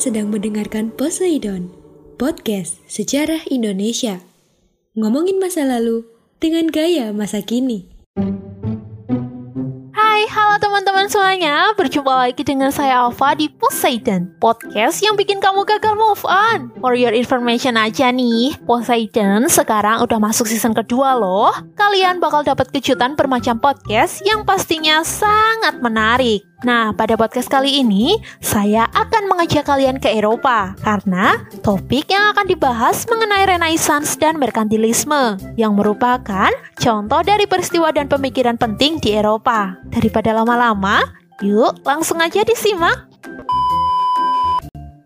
Sedang mendengarkan Poseidon, podcast sejarah Indonesia. Ngomongin masa lalu dengan gaya masa kini. Hai, halo teman-teman semuanya. Berjumpa lagi dengan saya Alfa di Poseidon, podcast yang bikin kamu gagal move on. For your information aja nih, Poseidon sekarang udah masuk season kedua loh. Kalian bakal dapat kejutan bermacam podcast yang pastinya sangat menarik. Nah, pada podcast kali ini, saya akan mengajak kalian ke Eropa karena topik yang akan dibahas mengenai Renaissance dan Merkantilisme yang merupakan contoh dari peristiwa dan pemikiran penting di Eropa. Daripada lama-lama, yuk langsung aja disimak.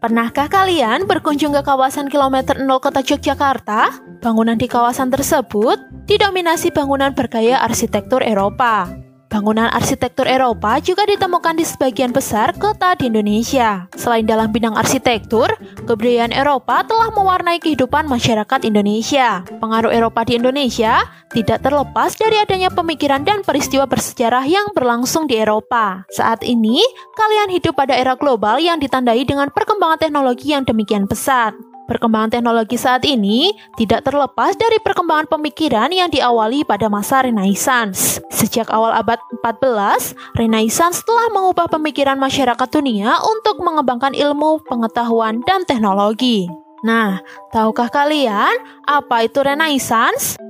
Pernahkah kalian berkunjung ke kawasan kilometer 0 kota Yogyakarta? Bangunan di kawasan tersebut didominasi bangunan bergaya arsitektur Eropa. Bangunan arsitektur Eropa juga ditemukan di sebagian besar kota di Indonesia. Selain dalam bidang arsitektur, kebudayaan Eropa telah mewarnai kehidupan masyarakat Indonesia. Pengaruh Eropa di Indonesia tidak terlepas dari adanya pemikiran dan peristiwa bersejarah yang berlangsung di Eropa. Saat ini, kalian hidup pada era global yang ditandai dengan perkembangan teknologi yang demikian pesat. Perkembangan teknologi saat ini tidak terlepas dari perkembangan pemikiran yang diawali pada masa Renaissance. Sejak awal abad 14, Renaissance telah mengubah pemikiran masyarakat dunia untuk mengembangkan ilmu, pengetahuan, dan teknologi. Nah, tahukah kalian apa itu Renaissance?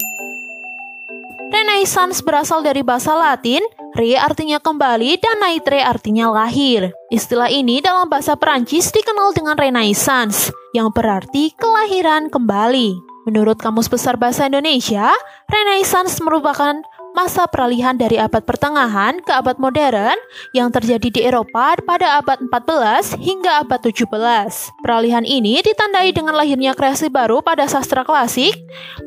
Renaissance berasal dari bahasa Latin, re artinya kembali dan naitre artinya lahir. Istilah ini dalam bahasa Perancis dikenal dengan Renaissance yang berarti kelahiran kembali. Menurut Kamus Besar Bahasa Indonesia, Renaissance merupakan masa peralihan dari abad pertengahan ke abad modern yang terjadi di Eropa pada abad 14 hingga abad 17. Peralihan ini ditandai dengan lahirnya kreasi baru pada sastra klasik,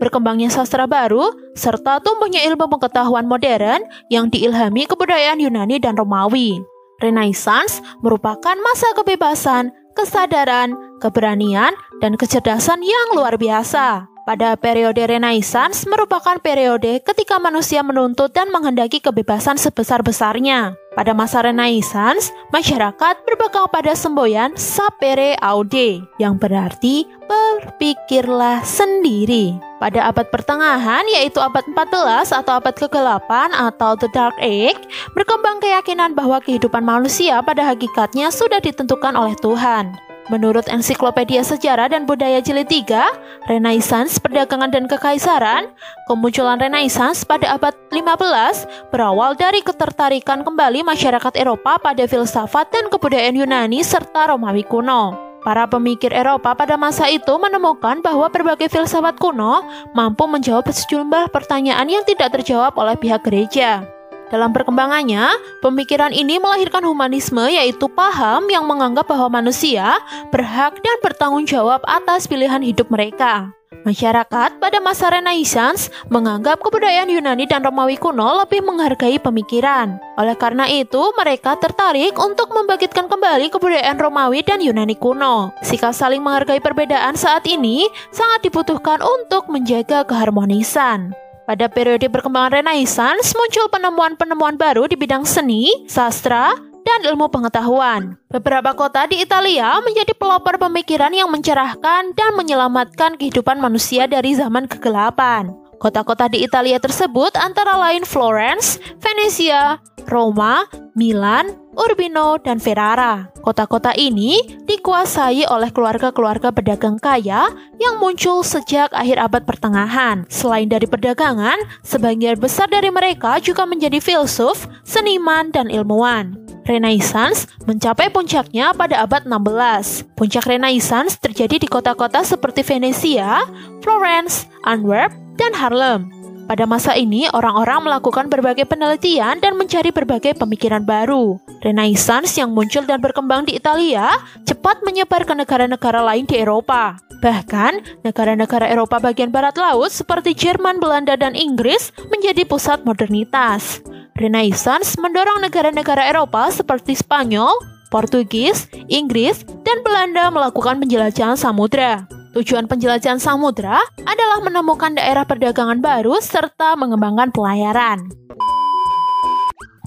berkembangnya sastra baru, serta tumbuhnya ilmu pengetahuan modern yang diilhami kebudayaan Yunani dan Romawi. Renaissance merupakan masa kebebasan, kesadaran, keberanian, dan kecerdasan yang luar biasa. Pada periode Renaissance merupakan periode ketika manusia menuntut dan menghendaki kebebasan sebesar-besarnya. Pada masa Renaissance, masyarakat berbekal pada semboyan sapere aude, yang berarti berpikirlah sendiri. Pada abad pertengahan, yaitu abad 14 atau abad ke-8 atau The Dark Age, berkembang keyakinan bahwa kehidupan manusia pada hakikatnya sudah ditentukan oleh Tuhan. Menurut Ensiklopedia Sejarah dan Budaya Jilid 3, Renaissance, Perdagangan dan Kekaisaran, kemunculan Renaissance pada abad 15 berawal dari ketertarikan kembali masyarakat Eropa pada filsafat dan kebudayaan Yunani serta Romawi kuno. Para pemikir Eropa pada masa itu menemukan bahwa berbagai filsafat kuno mampu menjawab sejumlah pertanyaan yang tidak terjawab oleh pihak gereja. Dalam perkembangannya, pemikiran ini melahirkan humanisme yaitu paham yang menganggap bahwa manusia berhak dan bertanggung jawab atas pilihan hidup mereka. Masyarakat pada masa Renaissance menganggap kebudayaan Yunani dan Romawi kuno lebih menghargai pemikiran. Oleh karena itu, mereka tertarik untuk membangkitkan kembali kebudayaan Romawi dan Yunani kuno. Sikap saling menghargai perbedaan saat ini sangat dibutuhkan untuk menjaga keharmonisan. Pada periode perkembangan Renaissance, muncul penemuan-penemuan baru di bidang seni, sastra, dan ilmu pengetahuan. Beberapa kota di Italia menjadi pelopor pemikiran yang mencerahkan dan menyelamatkan kehidupan manusia dari zaman kegelapan. Kota-kota di Italia tersebut antara lain Florence, Venesia, Roma, Milan, Urbino, dan Ferrara. Kota-kota ini dikuasai oleh keluarga-keluarga pedagang kaya yang muncul sejak akhir abad pertengahan. Selain dari perdagangan, sebagian besar dari mereka juga menjadi filsuf, seniman, dan ilmuwan. Renaissance mencapai puncaknya pada abad 16. Puncak Renaissance terjadi di kota-kota seperti Venesia, Florence, Antwerp, dan Harlem. Pada masa ini, orang-orang melakukan berbagai penelitian dan mencari berbagai pemikiran baru. Renaissance yang muncul dan berkembang di Italia cepat menyebar ke negara-negara lain di Eropa. Bahkan, negara-negara Eropa bagian barat laut seperti Jerman, Belanda, dan Inggris menjadi pusat modernitas. Renaissance mendorong negara-negara Eropa seperti Spanyol, Portugis, Inggris, dan Belanda melakukan penjelajahan samudra. Tujuan penjelajahan samudra adalah menemukan daerah perdagangan baru serta mengembangkan pelayaran.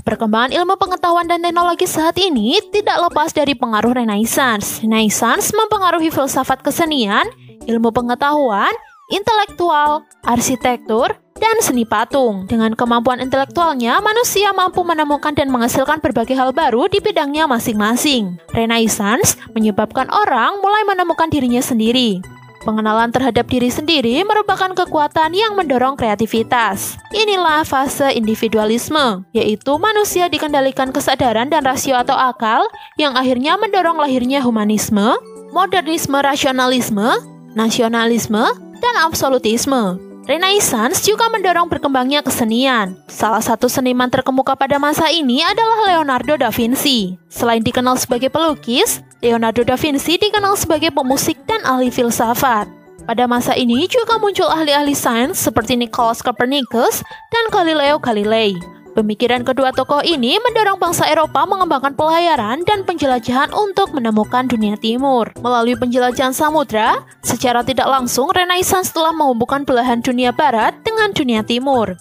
Perkembangan ilmu pengetahuan dan teknologi saat ini tidak lepas dari pengaruh Renaissance. Renaissance mempengaruhi filsafat kesenian, ilmu pengetahuan, intelektual, arsitektur, dan seni patung. Dengan kemampuan intelektualnya, manusia mampu menemukan dan menghasilkan berbagai hal baru di bidangnya masing-masing. Renaissance menyebabkan orang mulai menemukan dirinya sendiri. Pengenalan terhadap diri sendiri merupakan kekuatan yang mendorong kreativitas. Inilah fase individualisme, yaitu manusia dikendalikan kesadaran dan rasio atau akal yang akhirnya mendorong lahirnya humanisme, modernisme rasionalisme, nasionalisme, dan absolutisme. Renaissance juga mendorong berkembangnya kesenian. Salah satu seniman terkemuka pada masa ini adalah Leonardo da Vinci. Selain dikenal sebagai pelukis, Leonardo da Vinci dikenal sebagai pemusik dan ahli filsafat. Pada masa ini juga muncul ahli-ahli sains seperti Nicholas Copernicus dan Galileo Galilei. Pemikiran kedua tokoh ini mendorong bangsa Eropa mengembangkan pelayaran dan penjelajahan untuk menemukan dunia timur. Melalui penjelajahan samudra, secara tidak langsung Renaissance telah menghubungkan belahan dunia barat dengan dunia timur.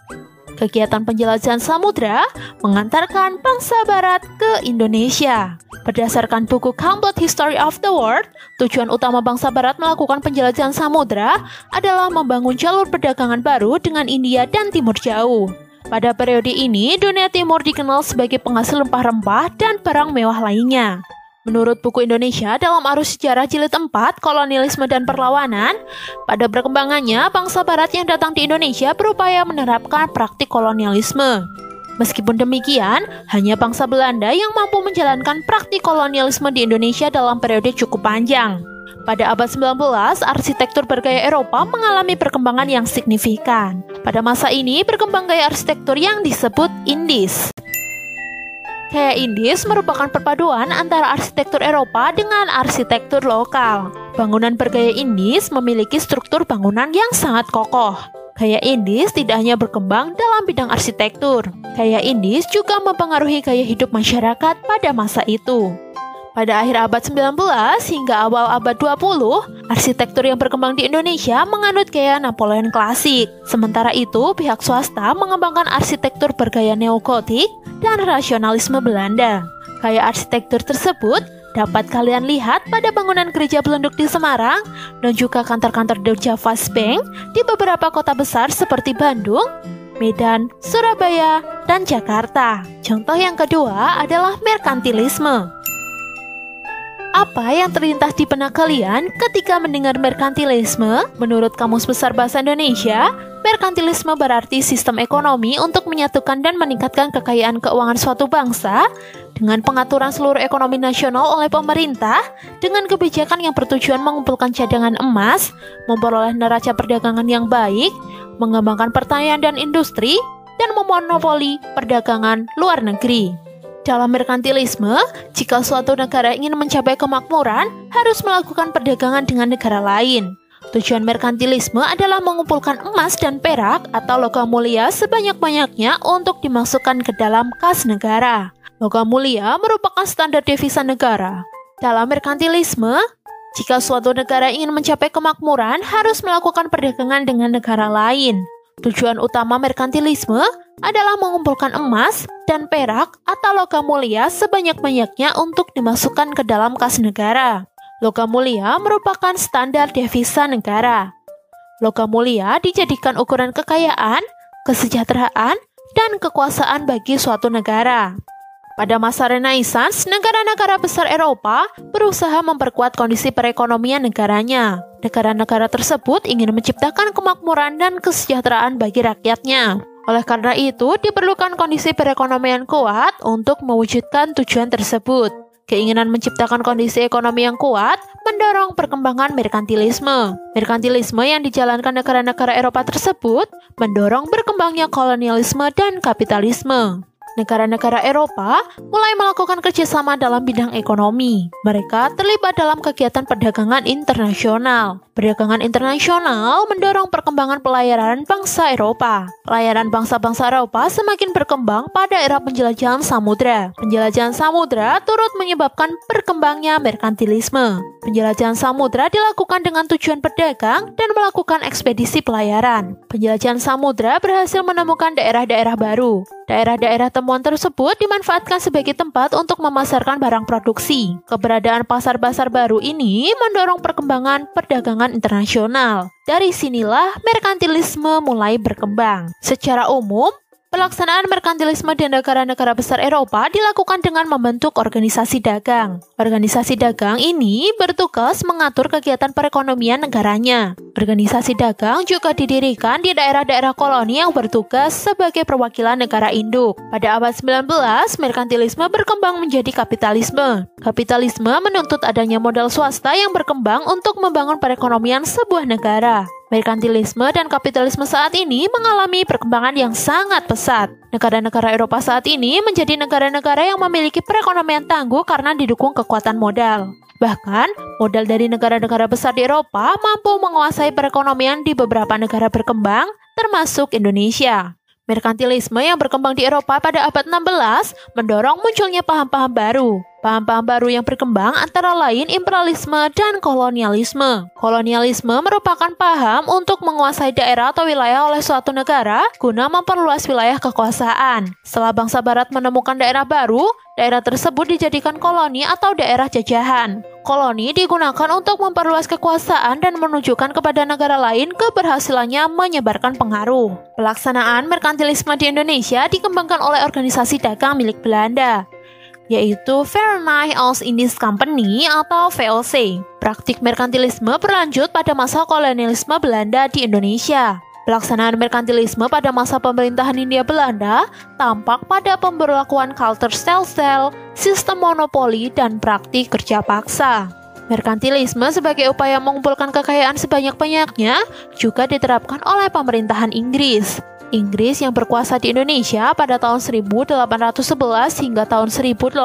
Kegiatan penjelajahan samudra mengantarkan bangsa barat ke Indonesia. Berdasarkan buku Complete History of the World, tujuan utama bangsa barat melakukan penjelajahan samudra adalah membangun jalur perdagangan baru dengan India dan Timur Jauh. Pada periode ini, dunia timur dikenal sebagai penghasil rempah-rempah dan barang mewah lainnya. Menurut buku Indonesia dalam arus sejarah jilid 4, kolonialisme dan perlawanan, pada perkembangannya bangsa barat yang datang di Indonesia berupaya menerapkan praktik kolonialisme. Meskipun demikian, hanya bangsa Belanda yang mampu menjalankan praktik kolonialisme di Indonesia dalam periode cukup panjang. Pada abad 19, arsitektur bergaya Eropa mengalami perkembangan yang signifikan. Pada masa ini, berkembang gaya arsitektur yang disebut Indis. Gaya Indis merupakan perpaduan antara arsitektur Eropa dengan arsitektur lokal. Bangunan bergaya Indis memiliki struktur bangunan yang sangat kokoh. Gaya Indis tidak hanya berkembang dalam bidang arsitektur. Gaya Indis juga mempengaruhi gaya hidup masyarakat pada masa itu. Pada akhir abad 19 hingga awal abad 20, arsitektur yang berkembang di Indonesia menganut gaya Napoleon klasik. Sementara itu, pihak swasta mengembangkan arsitektur bergaya neogotik dan rasionalisme Belanda. Gaya arsitektur tersebut dapat kalian lihat pada bangunan gereja belenduk di Semarang dan juga kantor-kantor Javas Bank di beberapa kota besar seperti Bandung, Medan, Surabaya, dan Jakarta. Contoh yang kedua adalah merkantilisme. Apa yang terlintas di benak kalian ketika mendengar merkantilisme? Menurut Kamus Besar Bahasa Indonesia, merkantilisme berarti sistem ekonomi untuk menyatukan dan meningkatkan kekayaan keuangan suatu bangsa dengan pengaturan seluruh ekonomi nasional oleh pemerintah dengan kebijakan yang bertujuan mengumpulkan cadangan emas, memperoleh neraca perdagangan yang baik, mengembangkan pertanian dan industri, dan memonopoli perdagangan luar negeri. Dalam merkantilisme, jika suatu negara ingin mencapai kemakmuran, harus melakukan perdagangan dengan negara lain. Tujuan merkantilisme adalah mengumpulkan emas dan perak atau logam mulia sebanyak-banyaknya untuk dimasukkan ke dalam kas negara. Logam mulia merupakan standar devisa negara. Dalam merkantilisme, jika suatu negara ingin mencapai kemakmuran, harus melakukan perdagangan dengan negara lain. Tujuan utama merkantilisme adalah mengumpulkan emas dan perak atau logam mulia sebanyak-banyaknya untuk dimasukkan ke dalam kas negara. Logam mulia merupakan standar devisa negara. Logam mulia dijadikan ukuran kekayaan, kesejahteraan, dan kekuasaan bagi suatu negara. Pada masa Renaissance, negara-negara besar Eropa berusaha memperkuat kondisi perekonomian negaranya. Negara-negara tersebut ingin menciptakan kemakmuran dan kesejahteraan bagi rakyatnya. Oleh karena itu, diperlukan kondisi perekonomian kuat untuk mewujudkan tujuan tersebut. Keinginan menciptakan kondisi ekonomi yang kuat mendorong perkembangan merkantilisme. Merkantilisme yang dijalankan negara-negara Eropa tersebut mendorong berkembangnya kolonialisme dan kapitalisme negara-negara Eropa mulai melakukan kerjasama dalam bidang ekonomi. Mereka terlibat dalam kegiatan perdagangan internasional. Perdagangan internasional mendorong perkembangan pelayaran bangsa Eropa. Pelayaran bangsa-bangsa Eropa semakin berkembang pada era penjelajahan samudra. Penjelajahan samudra turut menyebabkan berkembangnya merkantilisme. Penjelajahan samudra dilakukan dengan tujuan berdagang dan melakukan ekspedisi pelayaran. Penjelajahan samudra berhasil menemukan daerah-daerah baru. Daerah-daerah temu pertemuan tersebut dimanfaatkan sebagai tempat untuk memasarkan barang produksi. Keberadaan pasar-pasar baru ini mendorong perkembangan perdagangan internasional. Dari sinilah merkantilisme mulai berkembang. Secara umum, Pelaksanaan merkantilisme di negara-negara besar Eropa dilakukan dengan membentuk organisasi dagang. Organisasi dagang ini bertugas mengatur kegiatan perekonomian negaranya. Organisasi dagang juga didirikan di daerah-daerah koloni yang bertugas sebagai perwakilan negara induk. Pada abad 19, merkantilisme berkembang menjadi kapitalisme. Kapitalisme menuntut adanya modal swasta yang berkembang untuk membangun perekonomian sebuah negara. Merkantilisme dan kapitalisme saat ini mengalami perkembangan yang sangat pesat. Negara-negara Eropa saat ini menjadi negara-negara yang memiliki perekonomian tangguh karena didukung kekuatan modal. Bahkan, modal dari negara-negara besar di Eropa mampu menguasai perekonomian di beberapa negara berkembang, termasuk Indonesia. Merkantilisme yang berkembang di Eropa pada abad 16 mendorong munculnya paham-paham baru. Paham-paham baru yang berkembang antara lain imperialisme dan kolonialisme. Kolonialisme merupakan paham untuk menguasai daerah atau wilayah oleh suatu negara guna memperluas wilayah kekuasaan. Setelah bangsa barat menemukan daerah baru, daerah tersebut dijadikan koloni atau daerah jajahan. Koloni digunakan untuk memperluas kekuasaan dan menunjukkan kepada negara lain keberhasilannya menyebarkan pengaruh. Pelaksanaan merkantilisme di Indonesia dikembangkan oleh organisasi dagang milik Belanda, yaitu Verenigde Oost-Indisch Company atau VOC. Praktik merkantilisme berlanjut pada masa kolonialisme Belanda di Indonesia. Pelaksanaan merkantilisme pada masa pemerintahan Hindia Belanda tampak pada pemberlakuan culture stelsel, sistem monopoli, dan praktik kerja paksa. Merkantilisme sebagai upaya mengumpulkan kekayaan sebanyak-banyaknya juga diterapkan oleh pemerintahan Inggris. Inggris yang berkuasa di Indonesia pada tahun 1811 hingga tahun 1816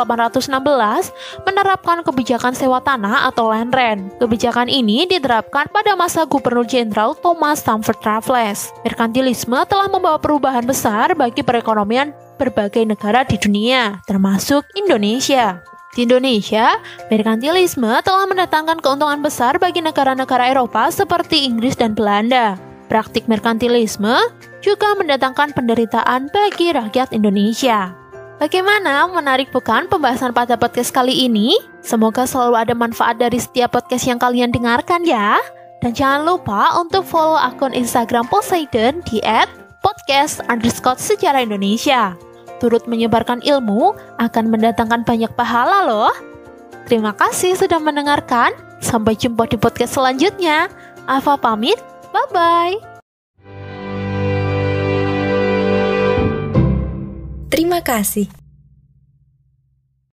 menerapkan kebijakan sewa tanah atau land rent. Kebijakan ini diterapkan pada masa Gubernur Jenderal Thomas Stamford Raffles. Merkantilisme telah membawa perubahan besar bagi perekonomian berbagai negara di dunia, termasuk Indonesia. Di Indonesia, merkantilisme telah mendatangkan keuntungan besar bagi negara-negara Eropa seperti Inggris dan Belanda. Praktik merkantilisme juga mendatangkan penderitaan bagi rakyat Indonesia. Bagaimana menarik bukan pembahasan pada podcast kali ini? Semoga selalu ada manfaat dari setiap podcast yang kalian dengarkan ya. Dan jangan lupa untuk follow akun Instagram Poseidon di podcast underscore sejarah Indonesia. Turut menyebarkan ilmu akan mendatangkan banyak pahala loh. Terima kasih sudah mendengarkan. Sampai jumpa di podcast selanjutnya. Ava pamit. Bye-bye. Terima kasih.